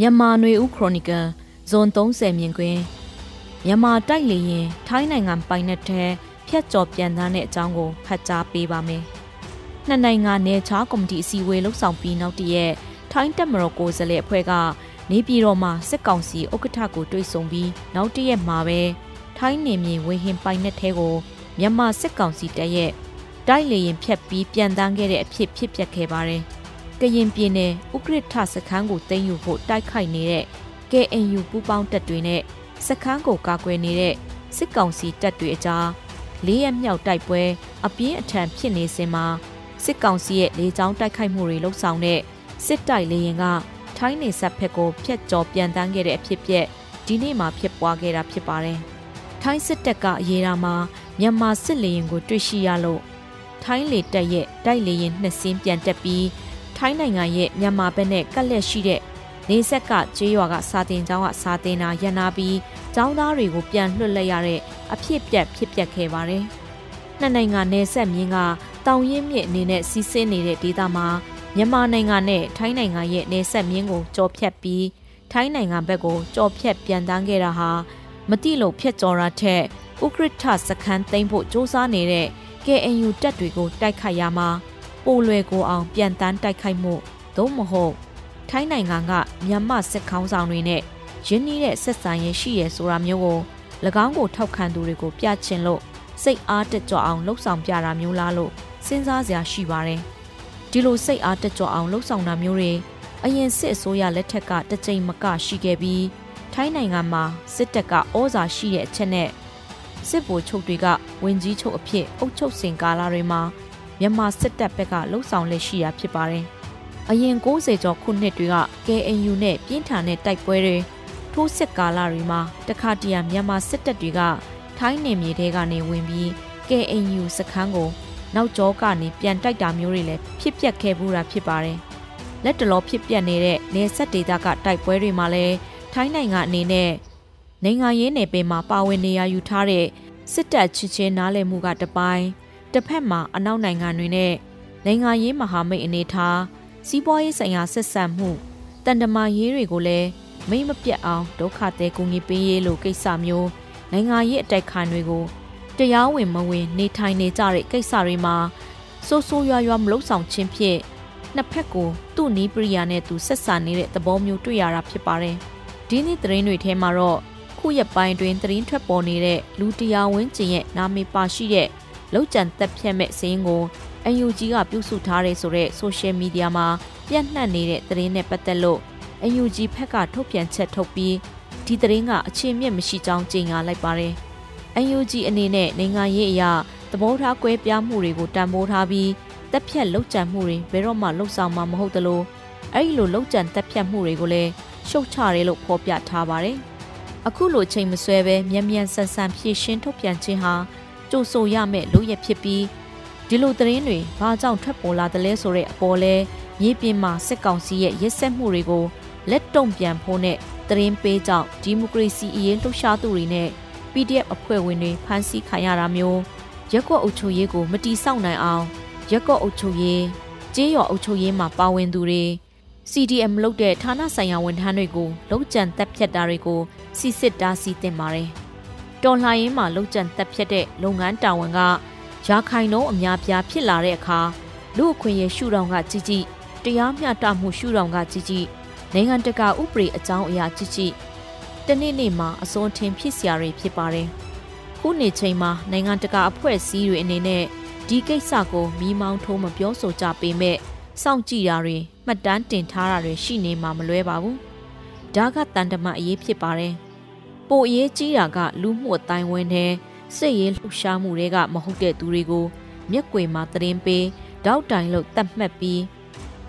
မြန်မာຫນွေဦးခရိုနီကယ်ဇွန်30မြင်ကွင်းမြန်မာတိုက်လေရင်ထိုင်းနိုင်ငံပိုင်နက်ထဲဖျက်ကျော်ပြန်သားတဲ့အကြောင်းကိုဖတ်ကြားပေးပါမယ်။နှစ်နိုင်ငံနယ်ခြားကော်မတီအစည်းအဝေးလှုပ်ဆောင်ပြီးနောက်တရက်ထိုင်းတက်မတော်ကိုယ်စားလှယ်အဖွဲ့ကနေပြည်တော်မှာစစ်ကောင်စီဥက္ကဋ္ဌကိုတွေ့ဆုံပြီးနောက်တရက်မှာပဲထိုင်းနေမြေဝေဟင်ပိုင်နက်ထဲကိုမြန်မာစစ်ကောင်စီတပ်ရဲ့တိုက်လေရင်ဖျက်ပြီးပြန်တန်းခဲ့တဲ့အဖြစ်ဖြစ်ပျက်ခဲ့ပါတယ်။ ကရင်ပြည်နယ်ဥက္ကဋ္ဌစခန်းကိုသိမ်းယူဖို့တိုက်ခိုက်နေတဲ့ KNU ပူးပေါင်းတပ်တွေနဲ့စခန်းကိုကာကွယ်နေတဲ့စစ်ကောင်စီတပ်တွေအကြားလေးရမြောက်တိုက်ပွဲအပြင်းအထန်ဖြစ်နေစဉ်မှာစစ်ကောင်စီရဲ့လေကြောင်းတိုက်ခိုက်မှုတွေလှုပ်ဆောင်တဲ့စစ်တိုက်လေရင်ကထိုင်းနေဆက်ဖက်ကိုဖျက်ကျော်ပြန်တန်းခဲ့တဲ့အဖြစ်ပြက်ဒီနေ့မှဖြစ်ပွားခဲ့တာဖြစ်ပါတယ်။ထိုင်းစစ်တပ်ကအရေးတာမှာမြန်မာစစ်လေရင်ကိုတွေ့ရှိရလို့ထိုင်းလေတပ်ရဲ့တိုက်လေရင်နှစ်စင်းပြန်တက်ပြီး ထိုင်းနိုင်ငံရဲ့မြန်မာဘက်နဲ့ကပ်လက်ရှိတဲ့နေဆက်ကကျေးရွာကစာတင်ကျောင်းကစာတင်တာရန်နာပြီးကျောင်းသားတွေကိုပြန်လွှတ်လိုက်ရတဲ့အဖြစ်ပြက်ဖြစ်ပျက်ခဲ့ပါတယ်။နှစ်နိုင်ငံနယ်ဆက်မြင်းကတောင်ရင်မြစ်အနေနဲ့စီးဆင်းနေတဲ့ဒေသမှာမြန်မာနိုင်ငံနဲ့ထိုင်းနိုင်ငံရဲ့နယ်ဆက်မြင်းကိုကြော်ဖြတ်ပြီးထိုင်းနိုင်ငံဘက်ကိုကြော်ဖြတ်ပြန်တန်းခဲ့တာဟာမတိလို့ဖြတ်ကျော်တာထက်ဥက္ကဋ္ဌစခန်းသိမ်းဖို့စ조사နေတဲ့ KNU တပ်တွေကိုတိုက်ခိုက်ရမှာ ပိုလွယ်ကိုအောင်ပြန်တန်းတိုက်ခိုက်မှုသို့မဟုတ်ထိုင်းနိုင်ငံကမြန်မာစစ်ခေါင်းဆောင်တွေနဲ့ရင်းနှီးတဲ့ဆက်ဆံရေးရှိရဆိုတာမျိုးကို၎င်းကိုထောက်ခံသူတွေကိုပြချင်လို့စိတ်အားတက်ကြွအောင်လှုပ်ဆောင်ပြတာမျိုးလားလို့စဉ်းစားစရာရှိပါတယ်။ဒီလိုစိတ်အားတက်ကြွအောင်လှုပ်ဆောင်တာမျိုးတွေအရင်စစ်အစိုးရလက်ထက်ကတစ်ကြိမ်မကရှိခဲ့ပြီးထိုင်းနိုင်ငံမှာစစ်တပ်ကဩဇာရှိတဲ့အချက်နဲ့စစ်ဗိုလ်ချုပ်တွေကဝင်ကြီးချုပ်အဖြစ်အုပ်ချုပ်စဉ်ကာလတွေမှာ မြန်မာစစ်တပ်ဘက်ကလှုပ်ဆောင်လက်ရှိတာဖြစ်ပါတယ်။အရင်60ကျော်ခုနှစ်တွေက KNU နဲ့ပြင်းထန်တဲ့တိုက်ပွဲတွေထိုးစစ်ကာလတွေမှာတခါတရံမြန်မာစစ်တပ်တွေကထိုင်းနယ်မြေထဲကနေဝင်ပြီး KNU စခန်းကိုနောက်ကျောကနေပြန်တိုက်တာမျိုးတွေလည်းဖြစ်ပျက်ခဲ့ဘူးတာဖြစ်ပါတယ်။လက်တလောဖြစ်ပျက်နေတဲ့နေဆက်ဒေသကတိုက်ပွဲတွေမှာလည်းထိုင်းနိုင်ငံအနေနဲ့နိုင်ငံရေးနယ်ပယ်မှာပါဝင်နေရယူထားတဲ့စစ်တပ်ချစ်ချင်းနားလည်မှုကတပိုင်း တစ်ဖက်မှာအနောက်နိုင်ငံတွေနဲ့နိုင်ငံရေးမဟာမိတ်အနေထားစီးပွားရေးဆိုင်ရာဆက်ဆံမှုတန်တမာရေးတွေကိုလည်းမိမပြတ်အောင်ဒုက္ခသည်ကူညီပေးရေးလိုကိစ္စမျိုးနိုင်ငံရေးအတိုက်ခံတွေကိုတရားဝင်မဝင်နေထိုင်နေကြတဲ့ကိစ္စတွေမှာစိုးစိုးရွားရွားမလုံဆောင်ခြင်းဖြင့်နှစ်ဖက်ကိုသူ့နီးပရိယာနဲ့သူဆက်ဆံနေတဲ့သဘောမျိုးတွေ့ရတာဖြစ်ပါတယ်။ဒီနေ့သတင်းတွေထဲမှာတော့ခုရက်ပိုင်းတွင်သတင်းထွက်ပေါ်နေတဲ့လူတရားဝင်းကျင်ရဲ့နာမည်ပါရှိတဲ့ လောက်ကျန်တက်ဖြတ်မဲ့စင်းကို UNG ကပြုစုထားတဲ့ဆိုတဲ့ social media မှာပြန့်နှံ့နေတဲ့သတင်းနဲ့ပတ်သက်လို့ UNG ဖက်ကထုတ်ပြန်ချက်ထုတ်ပြီးဒီသတင်းကအခြေမြင့်မရှိကြောင်းကြေညာလိုက်ပါတယ်။ UNG အနေနဲ့နိုင်ငံရေးအရာသဘောထားကွဲပြားမှုတွေကိုတံမိုးထားပြီးတက်ဖြတ်လောက်ကျန်မှုတွေဘယ်တော့မှလှုပ်ဆောင်မှာမဟုတ်သလိုအဲ့ဒီလိုလောက်ကျန်တက်ဖြတ်မှုတွေကိုလည်းရှုတ်ချတယ်လို့ဖော်ပြထားပါတယ်။အခုလိုချိန်မဆွဲပဲမြန်မြန်ဆန်ဆန်ဖြည့်ရှင်းထုတ်ပြန်ခြင်းဟာ ကြိုဆိုရမယ့်လို့ရဖြစ်ပြီးဒီလိုသတင်းတွေဘာကြောင့်ထွက်ပေါ်လာသလဲဆိုတဲ့အပေါ်လဲမြေပြင်မှာစစ်ကောင်စီရဲ့ရစ်ဆက်မှုတွေကိုလက်တုံပြန်ဖို့နဲ့သတင်းပေးကြောင့်ဒီမိုကရေစီအရေးလှုပ်ရှားသူတွေနဲ့ PDF အဖွဲ့ဝင်တွေဖမ်းဆီးခံရတာမျိုးရက်ကွက်အုပ်ချုပ်ရေးကိုမတီးဆောက်နိုင်အောင်ရက်ကွက်အုပ်ချုပ်ရေးကျေးရွာအုပ်ချုပ်ရေးမှာပါဝင်သူတွေ CDM လုပ်တဲ့ဌာနဆိုင်ရာဝန်ထမ်းတွေကိုလုံးကျန်တက်ဖြတ်တာတွေကိုစီစစ်တားစီတင်ပါတယ်။ တော်လှန်ရေးမှာလုံးကျန်တက်ဖြတ်တဲ့လုပ်ငန်းတာဝန်ကရာခိုင်နှုန်းအများပြားဖြစ်လာတဲ့အခါလူအခွင့်အရေးရှုထောင့်ကကြည်ကြည်တရားမျှတမှုရှုထောင့်ကကြည်ကြည်နိုင်ငံတကာဥပဒေအကြောင်းအရာကြည်ကြည်တနေ့နေ့မှာအစွန်းထင်ဖြစ်စရာတွေဖြစ်ပါတယ်။ခုနေချိန်မှာနိုင်ငံတကာအဖွဲ့အစည်းတွေအနေနဲ့ဒီကိစ္စကိုမီးမောင်းထိုးမပြောဆိုကြပေမဲ့စောင့်ကြည့်တာတွေမှတ်တမ်းတင်ထားတာတွေရှိနေမှာမလွဲပါဘူး။ဒါကတန်တမအရေးဖြစ်ပါတယ်။ ပိုအရေးကြီးတာကလူမှုအတိုင်းဝန်းတဲ့စစ်ရေးလှုပ်ရှားမှုတွေကမဟုတ်တဲ့သူတွေကိုမျက်ကွယ်မှာသတင်းပေးတောက်တိုင်လို့တတ်မှတ်ပြီး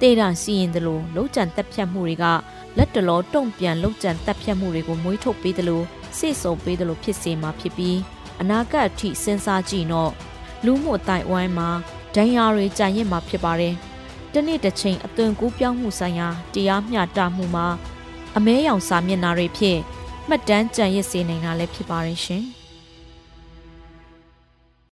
တေးတာစီရင်တယ်လို့လုံးကြံတက်ဖြတ်မှုတွေကလက်တလောတုံ့ပြန်လုံးကြံတက်ဖြတ်မှုတွေကိုမွေးထုတ်ပေးတယ်လို့စိတ်ဆုံပေးတယ်လို့ဖြစ်စေမှာဖြစ်ပြီးအနာဂတ်အထိစဉ်းစားကြည့်တော့လူမှုအတိုင်းအဝိုင်းမှာဒဏ်ရာတွေကြံ့ရစ်မှာဖြစ်ပါတယ်။တနေ့တစ်ချိန်အသွင်ကူးပြောင်းမှုဆိုင်ရာတရားမျှတမှုမှာအမဲရောင်စာမျက်နှာတွေဖြင့် မှတ်တမ်းကြံ့ရစ်စေနိုင်တာလည်းဖြစ်ပါတယ်ရှင်။